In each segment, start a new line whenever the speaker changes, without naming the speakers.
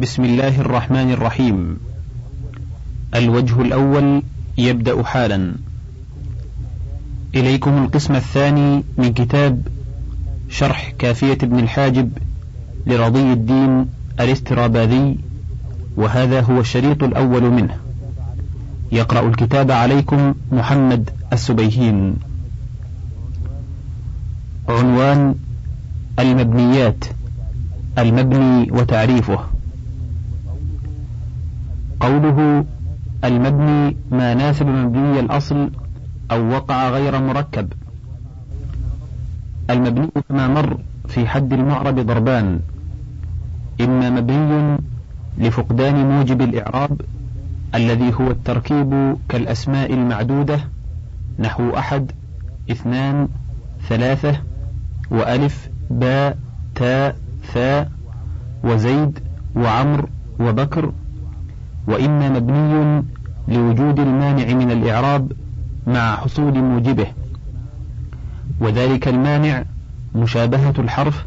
بسم الله الرحمن الرحيم. الوجه الأول يبدأ حالا. إليكم القسم الثاني من كتاب شرح كافية ابن الحاجب لرضي الدين الاستراباذي وهذا هو الشريط الأول منه. يقرأ الكتاب عليكم محمد السبيهين. عنوان المبنيات المبني وتعريفه. قوله المبني ما ناسب مبني الأصل أو وقع غير مركب. المبني كما مر في حد المعرب ضربان. إما مبني لفقدان موجب الإعراب الذي هو التركيب كالأسماء المعدودة نحو أحد اثنان ثلاثة وألف باء تاء ثاء وزيد وعمر وبكر وإما مبني لوجود المانع من الإعراب مع حصول موجبه وذلك المانع مشابهة الحرف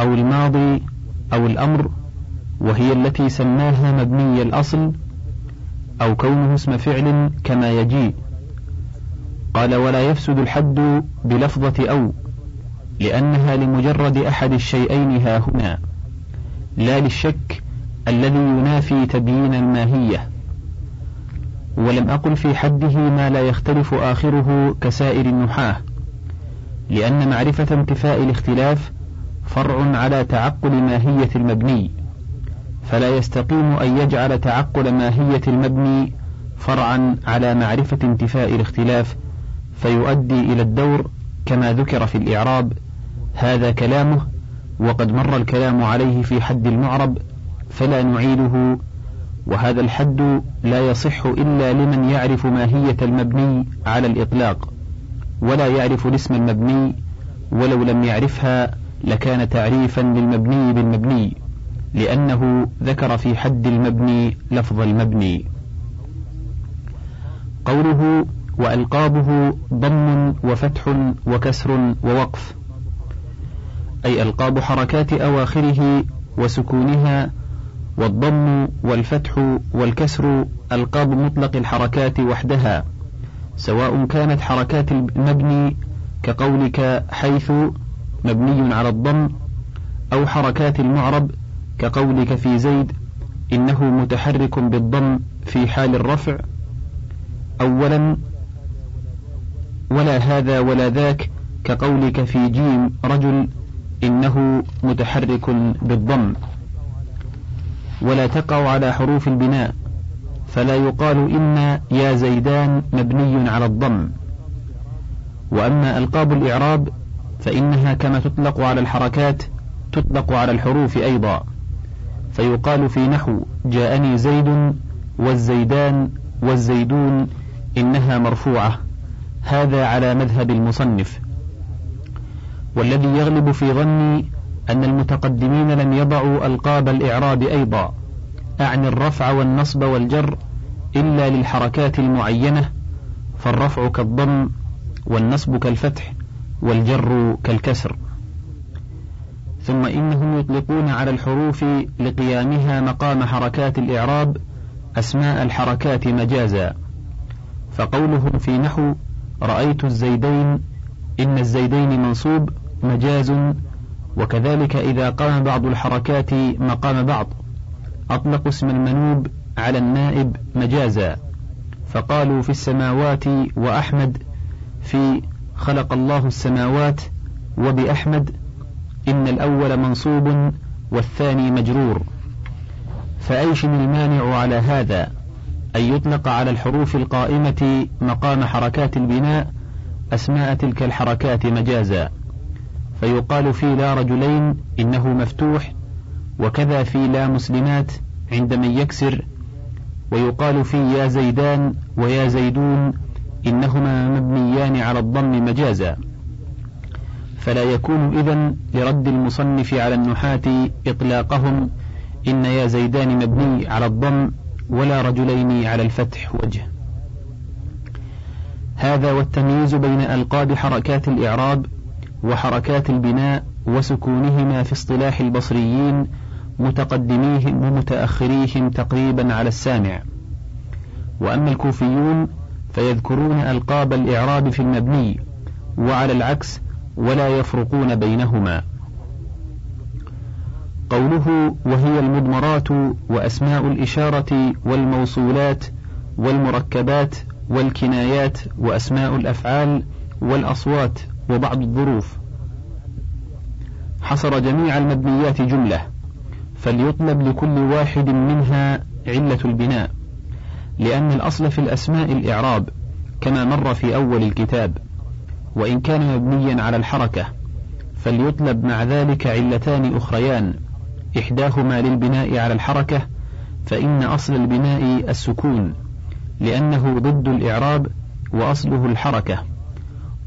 أو الماضي أو الأمر وهي التي سماها مبني الأصل أو كونه اسم فعل كما يجيء قال ولا يفسد الحد بلفظة أو لأنها لمجرد أحد الشيئين ها هنا. لا للشك الذي ينافي تبيين الماهية ولم أقل في حده ما لا يختلف آخره كسائر النحاة لأن معرفة انتفاء الاختلاف فرع على تعقل ماهية المبني فلا يستقيم أن يجعل تعقل ماهية المبني فرعا على معرفة انتفاء الاختلاف فيؤدي إلى الدور كما ذكر في الإعراب هذا كلامه وقد مر الكلام عليه في حد المعرب فلا نعيده وهذا الحد لا يصح إلا لمن يعرف ماهية المبني على الإطلاق ولا يعرف الاسم المبني ولو لم يعرفها لكان تعريفا للمبني بالمبني لأنه ذكر في حد المبني لفظ المبني. قوله وألقابه ضم وفتح وكسر ووقف أي ألقاب حركات أواخره وسكونها والضم والفتح والكسر ألقاب مطلق الحركات وحدها سواء كانت حركات المبني كقولك حيث مبني على الضم أو حركات المعرب كقولك في زيد إنه متحرك بالضم في حال الرفع أولا ولا هذا ولا ذاك كقولك في جيم رجل إنه متحرك بالضم. ولا تقع على حروف البناء فلا يقال إن يا زيدان مبني على الضم. وأما ألقاب الإعراب فإنها كما تطلق على الحركات تطلق على الحروف أيضا. فيقال في نحو جاءني زيد والزيدان والزيدون إنها مرفوعة. هذا على مذهب المصنف. والذي يغلب في ظني أن المتقدمين لم يضعوا ألقاب الإعراب أيضا. أعني الرفع والنصب والجر إلا للحركات المعينة فالرفع كالضم والنصب كالفتح والجر كالكسر. ثم إنهم يطلقون على الحروف لقيامها مقام حركات الإعراب أسماء الحركات مجازا. فقولهم في نحو رأيت الزيدين إن الزيدين منصوب مجاز وكذلك إذا قام بعض الحركات مقام بعض. أطلقوا اسم المنوب على النائب مجازا. فقالوا في السماوات وأحمد في خلق الله السماوات وبأحمد إن الأول منصوب والثاني مجرور. فأيش المانع على هذا؟ أن يطلق على الحروف القائمة مقام حركات البناء أسماء تلك الحركات مجازا. فيقال في لا رجلين إنه مفتوح وكذا في لا مسلمات عند من يكسر ويقال في يا زيدان ويا زيدون إنهما مبنيان على الضم مجازا. فلا يكون إذن لرد المصنف على النحاة إطلاقهم إن يا زيدان مبني على الضم ولا رجلين على الفتح وجه. هذا والتمييز بين ألقاب حركات الإعراب وحركات البناء وسكونهما في اصطلاح البصريين متقدميهم ومتأخريهم تقريبا على السامع. وأما الكوفيون فيذكرون ألقاب الإعراب في المبني وعلى العكس ولا يفرقون بينهما. قوله وهي المضمرات وأسماء الإشارة والموصولات والمركبات والكنايات وأسماء الأفعال والأصوات وبعض الظروف. حصر جميع المبنيات جملة فليطلب لكل واحد منها علة البناء لأن الأصل في الأسماء الإعراب كما مر في أول الكتاب. وإن كان مبنيا على الحركة فليطلب مع ذلك علتان أخريان. إحداهما للبناء على الحركة فإن أصل البناء السكون لأنه ضد الإعراب وأصله الحركة.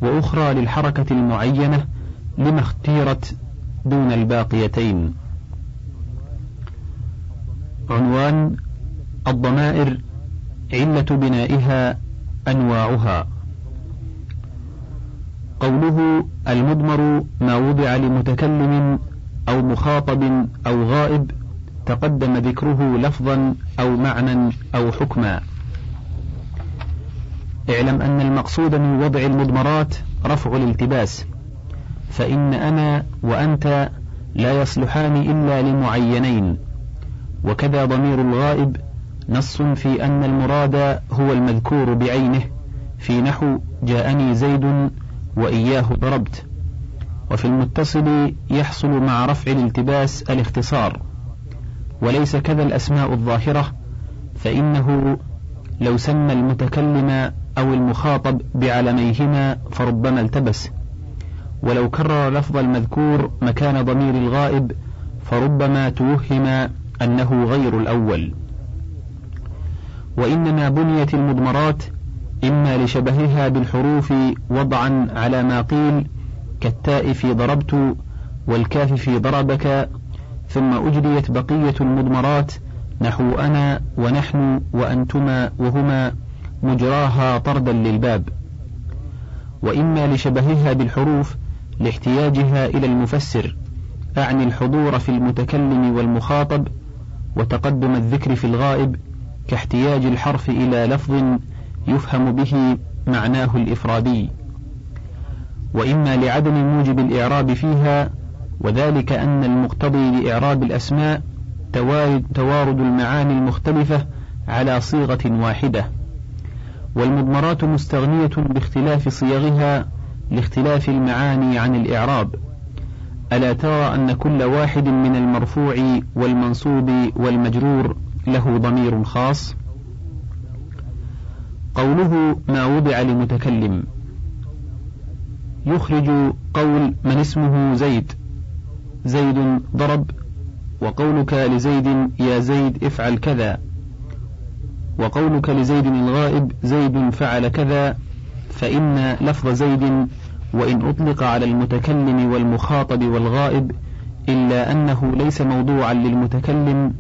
وأخرى للحركة المعينة لما اختيرت دون الباقيتين. عنوان الضمائر علة بنائها أنواعها. قوله المضمر ما وضع لمتكلم أو مخاطب أو غائب تقدم ذكره لفظا أو معنى أو حكما. اعلم أن المقصود من وضع المضمرات رفع الالتباس فإن أنا وأنت لا يصلحان إلا لمعينين وكذا ضمير الغائب نص في أن المراد هو المذكور بعينه في نحو جاءني زيد وإياه ضربت وفي المتصل يحصل مع رفع الالتباس الاختصار وليس كذا الأسماء الظاهرة فإنه لو سمى المتكلم أو المخاطب بعلميهما فربما التبس. ولو كرر لفظ المذكور مكان ضمير الغائب فربما توهم أنه غير الأول. وإنما بنيت المضمرات إما لشبهها بالحروف وضعا على ما قيل كالتاء في ضربت والكاف في ضربك ثم أجريت بقية المضمرات نحو أنا ونحن وأنتما وهما. مجراها طردا للباب وإما لشبهها بالحروف لاحتياجها إلى المفسر أعني الحضور في المتكلم والمخاطب وتقدم الذكر في الغائب كاحتياج الحرف إلى لفظ يفهم به معناه الإفرادي. وإما لعدم موجب الإعراب فيها وذلك أن المقتضي لإعراب الأسماء توارد المعاني المختلفة على صيغة واحدة. والمضمرات مستغنية باختلاف صيغها لاختلاف المعاني عن الإعراب. ألا ترى أن كل واحد من المرفوع والمنصوب والمجرور له ضمير خاص؟ قوله ما وضع لمتكلم. يخرج قول من اسمه زيد. زيد ضرب. وقولك لزيد يا زيد افعل كذا. وقولك لزيد الغائب زيد فعل كذا فإن لفظ زيد وإن أطلق على المتكلم والمخاطب والغائب إلا أنه ليس موضوعا للمتكلم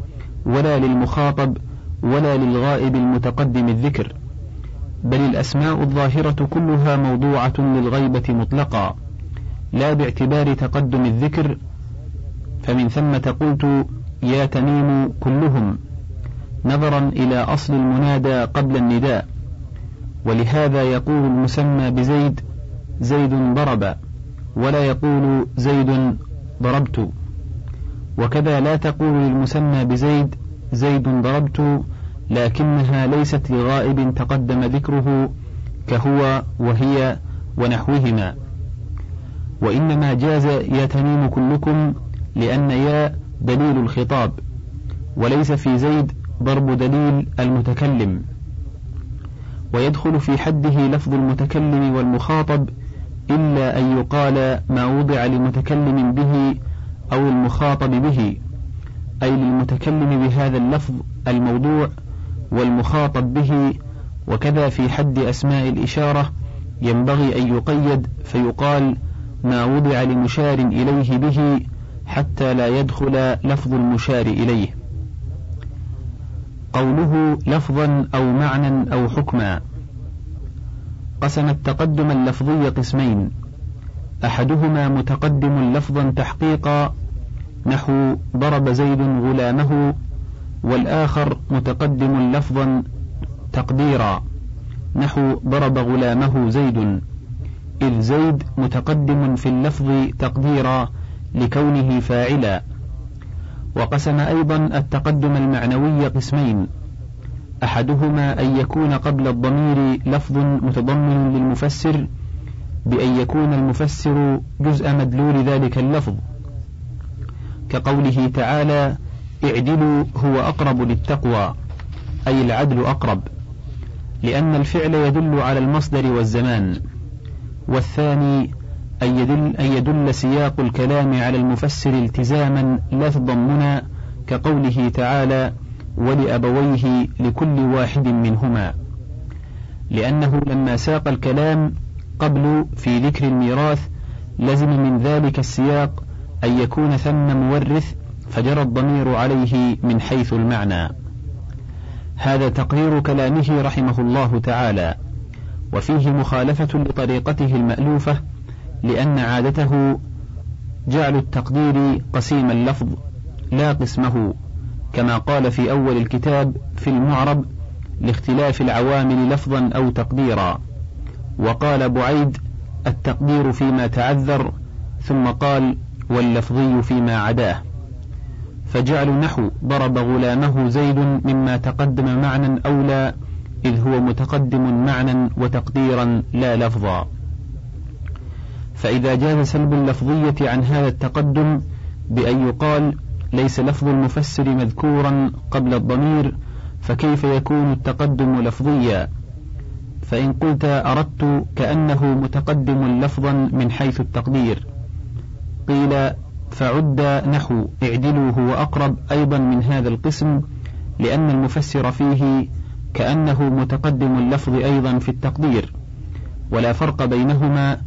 ولا للمخاطب ولا للغائب المتقدم الذكر. بل الأسماء الظاهرة كلها موضوعة للغيبة مطلقا لا باعتبار تقدم الذكر فمن ثمة قلت يا تميم كلهم. نظرا إلى أصل المنادى قبل النداء. ولهذا يقول المسمى بزيد زيد ضرب ولا يقول زيد ضربت. وكذا لا تقول للمسمى بزيد زيد ضربت لكنها ليست لغائب تقدم ذكره كهو وهي ونحوهما. وإنما جاز يا تميم كلكم لأن يا دليل الخطاب. وليس في زيد ضرب دليل المتكلم. ويدخل في حده لفظ المتكلم والمخاطب إلا أن يقال ما وضع لمتكلم به أو المخاطب به أي للمتكلم بهذا اللفظ الموضوع والمخاطب به وكذا في حد أسماء الإشارة ينبغي أن يقيد فيقال ما وضع لمشار إليه به حتى لا يدخل لفظ المشار إليه. قوله لفظا أو معنى أو حكما. قسم التقدم اللفظي قسمين. أحدهما متقدم لفظا تحقيقا نحو ضرب زيد غلامه والآخر متقدم لفظا تقديرا نحو ضرب غلامه زيد. إذ زيد متقدم في اللفظ تقديرا لكونه فاعلا. وقسم أيضا التقدم المعنوي قسمين. أحدهما أن يكون قبل الضمير لفظ متضمن للمفسر بأن يكون المفسر جزء مدلول ذلك اللفظ. كقوله تعالى اعدلوا هو أقرب للتقوى أي العدل أقرب لأن الفعل يدل على المصدر والزمان. والثاني أن يدل, أن يدل سياق الكلام على المفسر التزاما لا تضمنا كقوله تعالى ولأبويه لكل واحد منهما. لأنه لما ساق الكلام قبل في ذكر الميراث لزم من ذلك السياق أن يكون ثم مورث فجرى الضمير عليه من حيث المعنى. هذا تقرير كلامه رحمه الله تعالى. وفيه مخالفة لطريقته المألوفة لأن عادته جعل التقدير قسيم اللفظ لا قسمه كما قال في أول الكتاب في المعرب لاختلاف العوامل لفظا أو تقديرا. وقال بعيد التقدير فيما تعذر ثم قال واللفظي فيما عداه. فجعل نحو ضرب غلامه زيد مما تقدم معنى أولى إذ هو متقدم معنى وتقديرا لا لفظا. فإذا جاز سلب اللفظية عن هذا التقدم بأن يقال ليس لفظ المفسر مذكورا قبل الضمير فكيف يكون التقدم لفظيا؟ فإن قلت أردت كأنه متقدم لفظا من حيث التقدير. قيل فعد نحو اعدلوا هو أقرب أيضا من هذا القسم لأن المفسر فيه كأنه متقدم اللفظ أيضا في التقدير. ولا فرق بينهما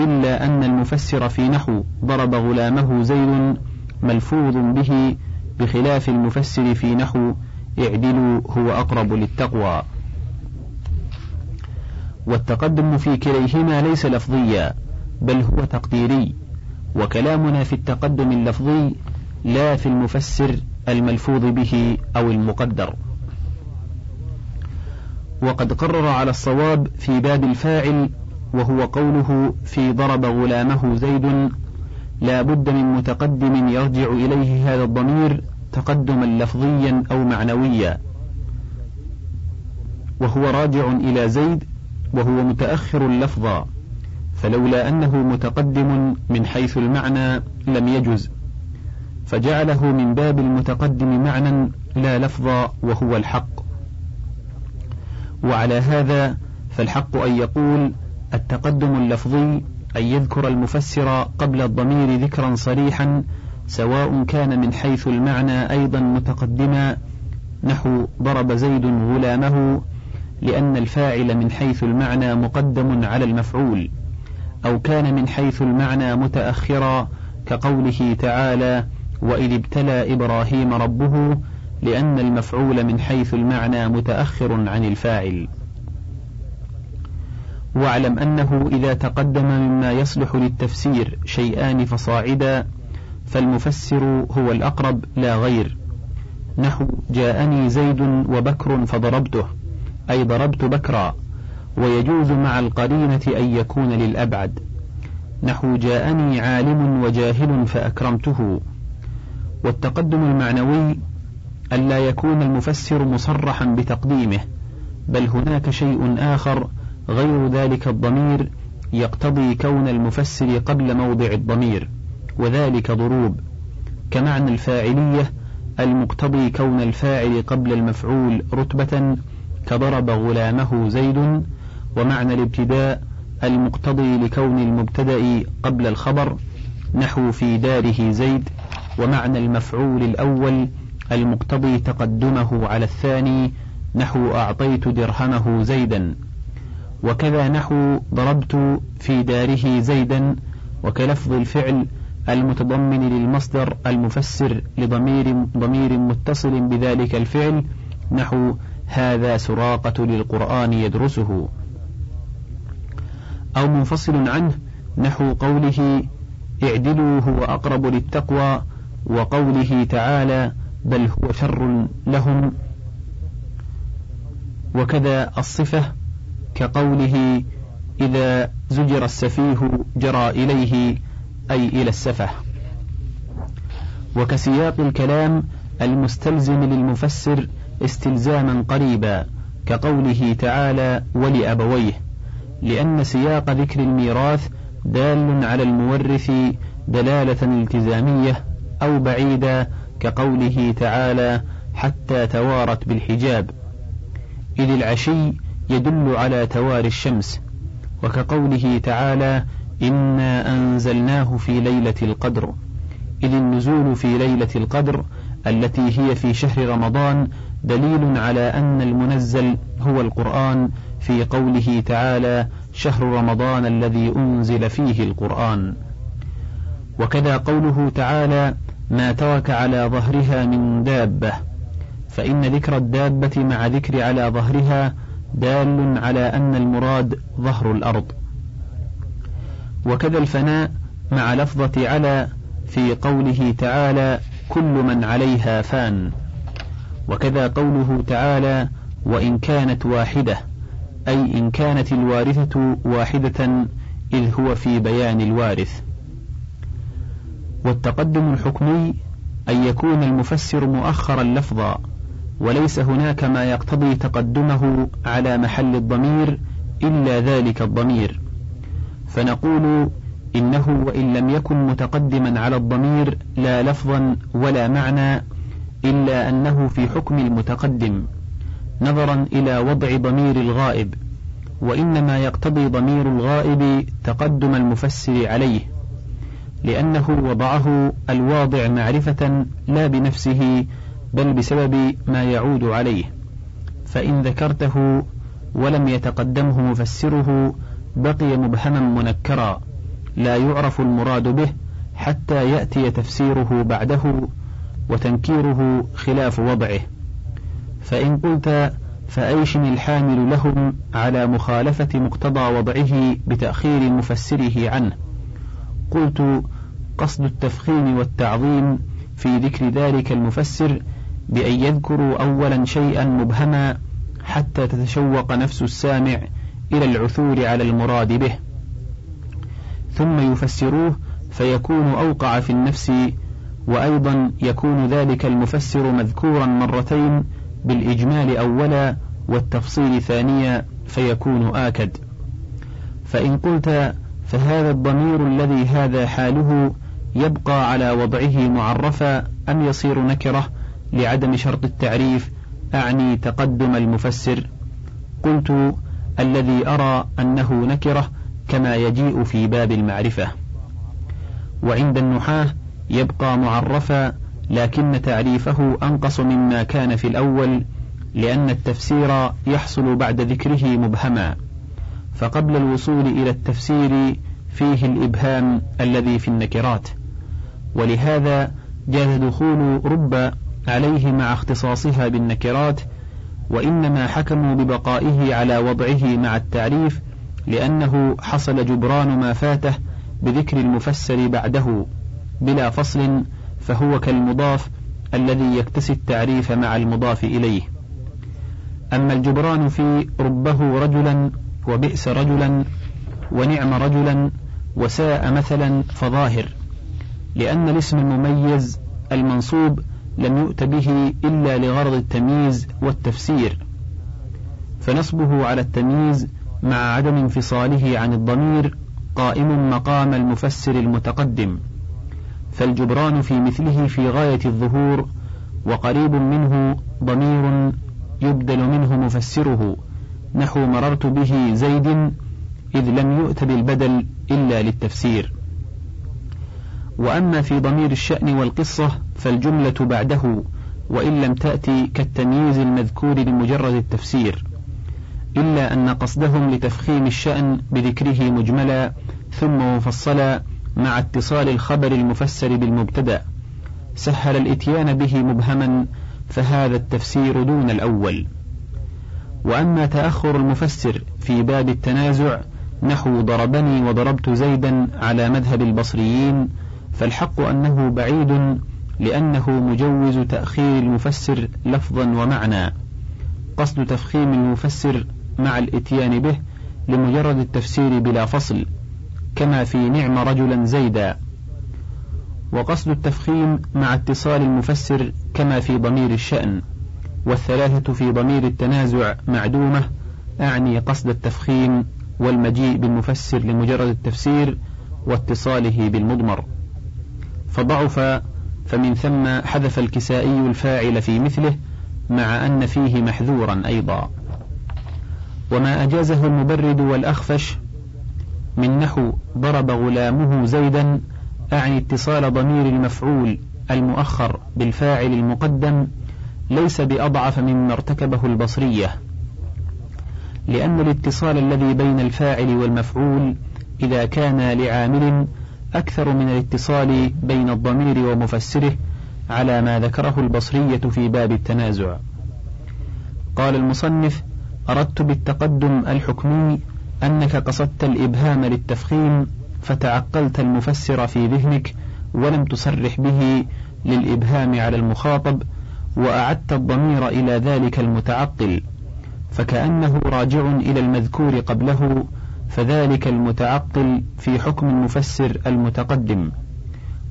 إلا أن المفسر في نحو ضرب غلامه زيد ملفوظ به بخلاف المفسر في نحو اعدلوا هو أقرب للتقوى. والتقدم في كليهما ليس لفظيا بل هو تقديري. وكلامنا في التقدم اللفظي لا في المفسر الملفوظ به أو المقدر. وقد قرر على الصواب في باب الفاعل وهو قوله في ضرب غلامه زيد لا بد من متقدم يرجع إليه هذا الضمير تقدما لفظيا أو معنويا. وهو راجع إلى زيد وهو متأخر لفظا فلولا أنه متقدم من حيث المعنى لم يجز. فجعله من باب المتقدم معنى لا لفظا وهو الحق. وعلى هذا فالحق أن يقول التقدم اللفظي أن يذكر المفسر قبل الضمير ذكرا صريحا سواء كان من حيث المعنى أيضا متقدما نحو ضرب زيد غلامه لأن الفاعل من حيث المعنى مقدم على المفعول أو كان من حيث المعنى متأخرا كقوله تعالى وإذ ابتلى إبراهيم ربه لأن المفعول من حيث المعنى متأخر عن الفاعل. واعلم أنه إذا تقدم مما يصلح للتفسير شيئان فصاعدا فالمفسر هو الأقرب لا غير. نحو جاءني زيد وبكر فضربته أي ضربت بكرا ويجوز مع القرينة أن يكون للأبعد. نحو جاءني عالم وجاهل فأكرمته. والتقدم المعنوي ألا يكون المفسر مصرحا بتقديمه بل هناك شيء آخر غير ذلك الضمير يقتضي كون المفسر قبل موضع الضمير وذلك ضروب. كمعنى الفاعلية المقتضي كون الفاعل قبل المفعول رتبة كضرب غلامه زيد ومعنى الابتداء المقتضي لكون المبتدأ قبل الخبر نحو في داره زيد ومعنى المفعول الأول المقتضي تقدمه على الثاني نحو أعطيت درهمه زيدا. وكذا نحو ضربت في داره زيدا وكلفظ الفعل المتضمن للمصدر المفسر لضمير ضمير متصل بذلك الفعل نحو هذا سراقة للقرآن يدرسه. أو منفصل عنه نحو قوله اعدلوا هو أقرب للتقوى وقوله تعالى بل هو شر لهم. وكذا الصفة كقوله إذا زجر السفيه جرى إليه أي إلى السفه. وكسياق الكلام المستلزم للمفسر استلزاما قريبا كقوله تعالى ولأبويه لأن سياق ذكر الميراث دال على المورث دلالة التزامية أو بعيدة كقوله تعالى حتى توارت بالحجاب. إذ العشي يدل على تواري الشمس وكقوله تعالى إنا أنزلناه في ليلة القدر. إذ النزول في ليلة القدر التي هي في شهر رمضان دليل على أن المنزل هو القرآن في قوله تعالى شهر رمضان الذي أنزل فيه القرآن. وكذا قوله تعالى ما ترك على ظهرها من دابة. فإن ذكر الدابة مع ذكر على ظهرها دال على أن المراد ظهر الأرض. وكذا الفناء مع لفظة على في قوله تعالى كل من عليها فان. وكذا قوله تعالى وإن كانت واحدة أي إن كانت الوارثة واحدة إذ هو في بيان الوارث. والتقدم الحكمي أن يكون المفسر مؤخرا لفظا. وليس هناك ما يقتضي تقدمه على محل الضمير إلا ذلك الضمير. فنقول إنه وإن لم يكن متقدما على الضمير لا لفظا ولا معنى إلا أنه في حكم المتقدم نظرا إلى وضع ضمير الغائب وإنما يقتضي ضمير الغائب تقدم المفسر عليه لأنه وضعه الواضع معرفة لا بنفسه بل بسبب ما يعود عليه فإن ذكرته ولم يتقدمه مفسره بقي مبهما منكرا لا يعرف المراد به حتى يأتي تفسيره بعده وتنكيره خلاف وضعه. فإن قلت فأيشن الحامل لهم على مخالفة مقتضى وضعه بتأخير مفسره عنه؟ قلت قصد التفخيم والتعظيم في ذكر ذلك المفسر بأن يذكروا أولا شيئا مبهما حتى تتشوق نفس السامع إلى العثور على المراد به. ثم يفسروه فيكون أوقع في النفس وأيضا يكون ذلك المفسر مذكورا مرتين بالإجمال أولا والتفصيل ثانيا فيكون آكد. فإن قلت فهذا الضمير الذي هذا حاله يبقى على وضعه معرفا أم يصير نكرة؟ لعدم شرط التعريف أعني تقدم المفسر. قلت الذي أرى أنه نكرة كما يجيء في باب المعرفة. وعند النحاة يبقى معرفا لكن تعريفه أنقص مما كان في الأول لأن التفسير يحصل بعد ذكره مبهما. فقبل الوصول إلى التفسير فيه الإبهام الذي في النكرات. ولهذا جاز دخول رب عليه مع اختصاصها بالنكرات وإنما حكموا ببقائه على وضعه مع التعريف لأنه حصل جبران ما فاته بذكر المفسر بعده بلا فصل فهو كالمضاف الذي يكتسي التعريف مع المضاف إليه. أما الجبران في ربه رجلا وبئس رجلا ونعم رجلا وساء مثلا فظاهر لأن الاسم المميز المنصوب لم يؤت به إلا لغرض التمييز والتفسير. فنصبه على التمييز مع عدم انفصاله عن الضمير قائم مقام المفسر المتقدم. فالجبران في مثله في غاية الظهور وقريب منه ضمير يبدل منه مفسره. نحو مررت به زيد إذ لم يؤت بالبدل إلا للتفسير. وأما في ضمير الشأن والقصة فالجملة بعده وإن لم تأتي كالتمييز المذكور لمجرد التفسير إلا أن قصدهم لتفخيم الشأن بذكره مجملا ثم مفصلا مع اتصال الخبر المفسر بالمبتدأ. سهل الإتيان به مبهما فهذا التفسير دون الأول. وأما تأخر المفسر في باب التنازع نحو ضربني وضربت زيدا على مذهب البصريين فالحق أنه بعيد لأنه مجوز تأخير المفسر لفظا ومعنى. قصد تفخيم المفسر مع الإتيان به لمجرد التفسير بلا فصل كما في نعم رجلا زيدا. وقصد التفخيم مع اتصال المفسر كما في ضمير الشأن. والثلاثة في ضمير التنازع معدومة أعني قصد التفخيم والمجيء بالمفسر لمجرد التفسير واتصاله بالمضمر. فضعف فمن ثم حذف الكسائي الفاعل في مثله مع أن فيه محذورا أيضا. وما أجازه المبرد والأخفش من نحو ضرب غلامه زيدا أعني اتصال ضمير المفعول المؤخر بالفاعل المقدم ليس بأضعف مما ارتكبه البصرية. لأن الاتصال الذي بين الفاعل والمفعول إذا كان لعامل أكثر من الاتصال بين الضمير ومفسره على ما ذكره البصرية في باب التنازع. قال المصنف أردت بالتقدم الحكمي أنك قصدت الإبهام للتفخيم فتعقلت المفسر في ذهنك ولم تصرح به للإبهام على المخاطب وأعدت الضمير إلى ذلك المتعقل فكأنه راجع إلى المذكور قبله فذلك المتعقل في حكم المفسر المتقدم.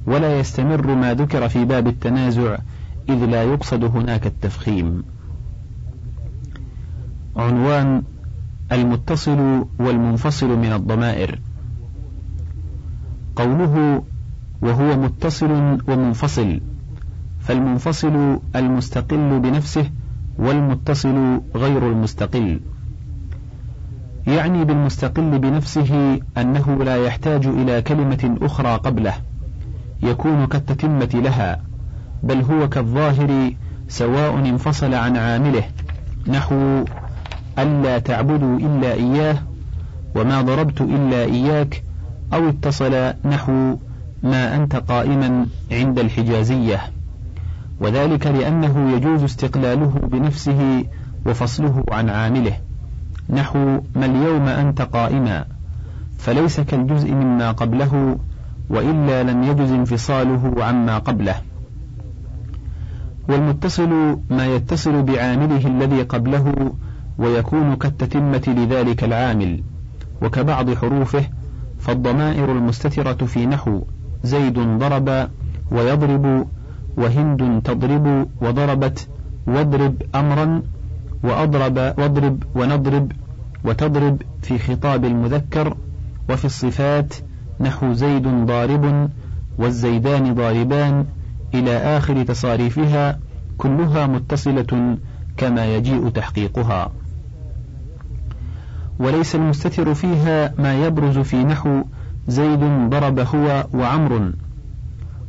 ولا يستمر ما ذكر في باب التنازع إذ لا يقصد هناك التفخيم. عنوان المتصل والمنفصل من الضمائر. قوله وهو متصل ومنفصل فالمنفصل المستقل بنفسه والمتصل غير المستقل. يعني بالمستقل بنفسه أنه لا يحتاج إلى كلمة أخرى قبله يكون كالتتمة لها بل هو كالظاهر سواء انفصل عن عامله نحو ألا تعبدوا إلا إياه وما ضربت إلا إياك أو اتصل نحو ما أنت قائما عند الحجازية. وذلك لأنه يجوز استقلاله بنفسه وفصله عن عامله. نحو ما اليوم أنت قائما فليس كالجزء مما قبله وإلا لم يجز انفصاله عما قبله. والمتصل ما يتصل بعامله الذي قبله ويكون كالتتمة لذلك العامل وكبعض حروفه فالضمائر المستترة في نحو زيد ضرب ويضرب وهند تضرب وضربت واضرب أمرا وأضرب واضرب ونضرب وتضرب في خطاب المذكر وفي الصفات نحو زيد ضارب والزيدان ضاربان إلى آخر تصاريفها كلها متصلة كما يجيء تحقيقها. وليس المستتر فيها ما يبرز في نحو زيد ضرب هو وعمر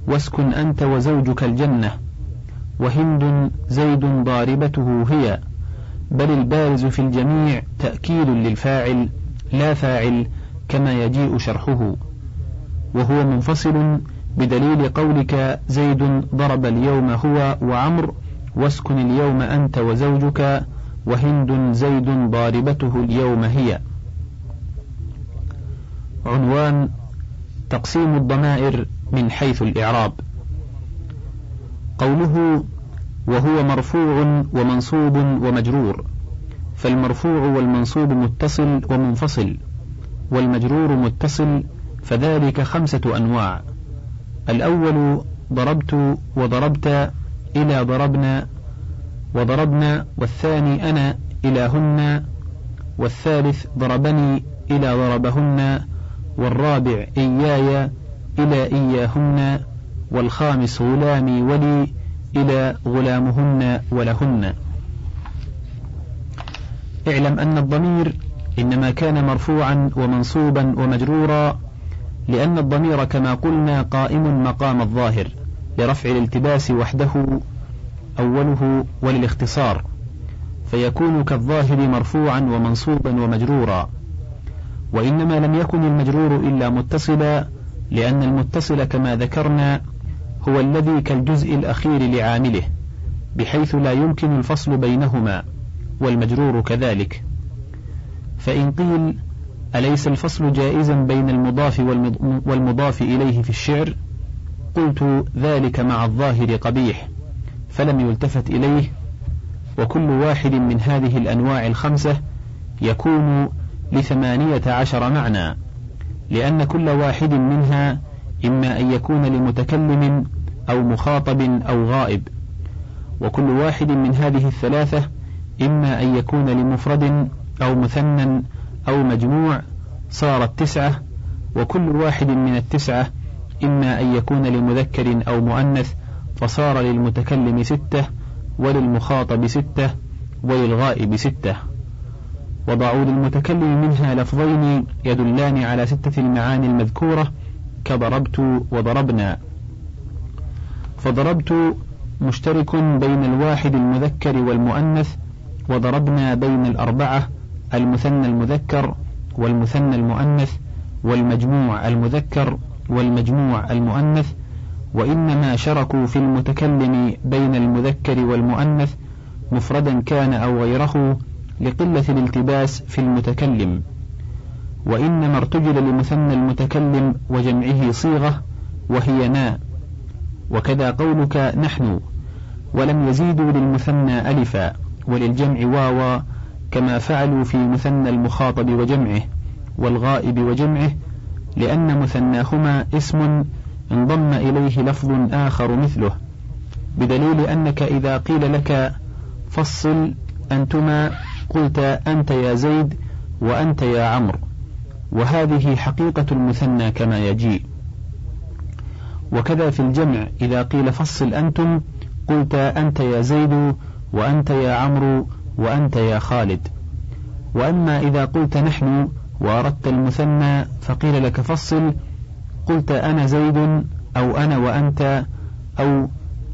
واسكن أنت وزوجك الجنة وهند زيد ضاربته هي بل البارز في الجميع تأكيد للفاعل لا فاعل كما يجيء شرحه. وهو منفصل بدليل قولك زيد ضرب اليوم هو وعمر واسكن اليوم أنت وزوجك وهند زيد ضاربته اليوم هي. عنوان تقسيم الضمائر من حيث الإعراب. قوله وهو مرفوع ومنصوب ومجرور فالمرفوع والمنصوب متصل ومنفصل والمجرور متصل فذلك خمسة أنواع. الأول ضربت وضربت إلى ضربنا وضربنا والثاني أنا إلى هن والثالث ضربني إلى ضربهن والرابع إياي إلى إياهن والخامس غلامي ولي إلى غلامهن ولهن. اعلم أن الضمير إنما كان مرفوعا ومنصوبا ومجرورا لأن الضمير كما قلنا قائم مقام الظاهر لرفع الالتباس وحده أوله وللاختصار فيكون كالظاهر مرفوعا ومنصوبا ومجرورا. وإنما لم يكن المجرور إلا متصلا لأن المتصل كما ذكرنا هو الذي كالجزء الأخير لعامله بحيث لا يمكن الفصل بينهما والمجرور كذلك. فإن قيل أليس الفصل جائزا بين المضاف والمضاف إليه في الشعر؟ قلت ذلك مع الظاهر قبيح فلم يلتفت إليه. وكل واحد من هذه الأنواع الخمسة يكون لثمانية عشر معنى لأن كل واحد منها إما أن يكون لمتكلم أو مخاطب أو غائب. وكل واحد من هذه الثلاثة إما أن يكون لمفرد أو مثنى أو مجموع صارت تسعة وكل واحد من التسعة إما أن يكون لمذكر أو مؤنث فصار للمتكلم ستة وللمخاطب ستة وللغائب ستة. وضعوا للمتكلم منها لفظين يدلان على ستة المعاني المذكورة كضربت وضربنا. فضربت مشترك بين الواحد المذكر والمؤنث وضربنا بين الأربعة المثنى المذكر والمثنى المؤنث والمجموع المذكر والمجموع المؤنث وإنما شركوا في المتكلم بين المذكر والمؤنث مفردا كان أو غيره لقلة الالتباس في المتكلم. وإنما ارتجل لمثنى المتكلم وجمعه صيغة وهي نا وكذا قولك نحن ولم يزيدوا للمثنى ألفا وللجمع واوا كما فعلوا في مثنى المخاطب وجمعه والغائب وجمعه لأن مثناهما اسم انضم إليه لفظ آخر مثله بدليل أنك إذا قيل لك فصل أنتما قلت أنت يا زيد وأنت يا عمرو. وهذه حقيقة المثنى كما يجيء. وكذا في الجمع إذا قيل فصل أنتم قلت أنت يا زيد وأنت يا عمرو وأنت يا خالد. وأما إذا قلت نحن وأردت المثنى فقيل لك فصل قلت أنا زيد أو أنا وأنت أو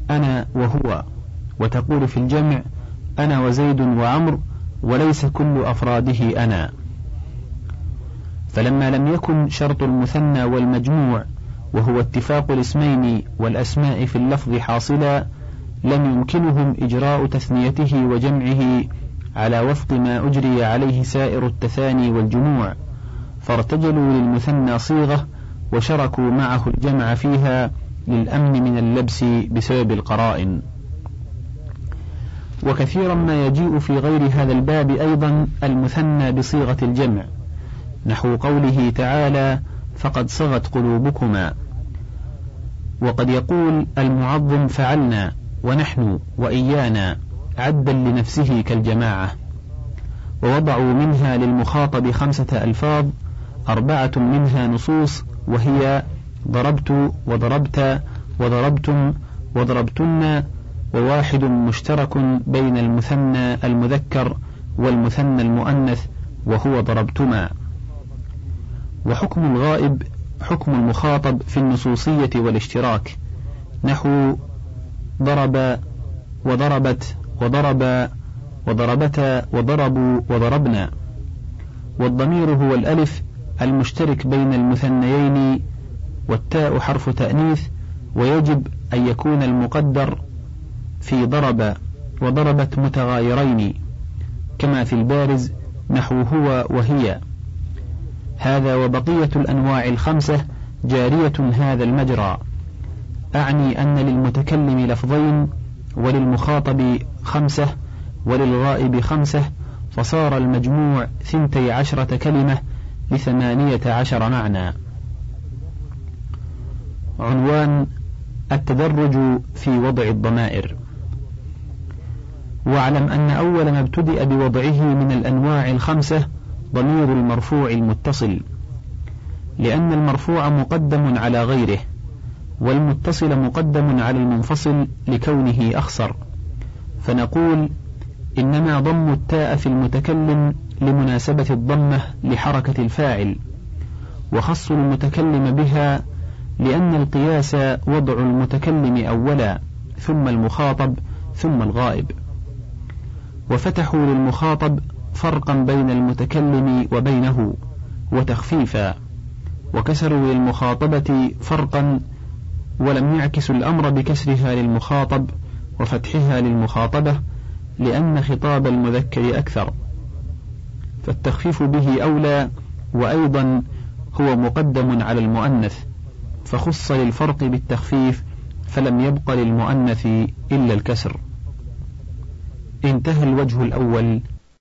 أنا وهو. وتقول في الجمع أنا وزيد وعمر وليس كل أفراده أنا. فلما لم يكن شرط المثنى والمجموع وهو اتفاق الاسمين والأسماء في اللفظ حاصلا لم يمكنهم إجراء تثنيته وجمعه على وفق ما أجري عليه سائر التثاني والجموع. فارتجلوا للمثنى صيغة وشركوا معه الجمع فيها للأمن من اللبس بسبب القرائن. وكثيرا ما يجيء في غير هذا الباب أيضا المثنى بصيغة الجمع. نحو قوله تعالى فقد صغت قلوبكما. وقد يقول المعظم فعلنا ونحن وإيانا عدا لنفسه كالجماعة. ووضعوا منها للمخاطب خمسة ألفاظ أربعة منها نصوص وهي ضربت وضربت وضربتم وضربتن وواحد مشترك بين المثنى المذكر والمثنى المؤنث وهو ضربتما. وحكم الغائب حكم المخاطب في النصوصية والاشتراك. نحو ضرب وضربت وضرب وضربتا وضربوا وضربنا. والضمير هو الألف المشترك بين المثنيين والتاء حرف تأنيث ويجب أن يكون المقدر في ضرب وضربت متغايرين. كما في البارز نحو هو وهي. هذا وبقية الأنواع الخمسة جارية هذا المجرى. أعني أن للمتكلم لفظين وللمخاطب خمسة وللغائب خمسة فصار المجموع ثنتي عشرة كلمة لثمانية عشر معنى. عنوان التدرج في وضع الضمائر. واعلم أن أول ما ابتدأ بوضعه من الأنواع الخمسة ضمير المرفوع المتصل لأن المرفوع مقدم على غيره والمتصل مقدم على المنفصل لكونه أخصر فنقول إنما ضم التاء في المتكلم لمناسبة الضمة لحركة الفاعل وخص المتكلم بها لأن القياس وضع المتكلم أولا ثم المخاطب ثم الغائب. وفتحوا للمخاطب فرقا بين المتكلم وبينه وتخفيفا. وكسروا للمخاطبة فرقا ولم يعكسوا الأمر بكسرها للمخاطب وفتحها للمخاطبة لأن خطاب المذكر أكثر. فالتخفيف به أولى وأيضا هو مقدم على المؤنث فخص للفرق بالتخفيف فلم يبق للمؤنث إلا الكسر. انتهى الوجه الأول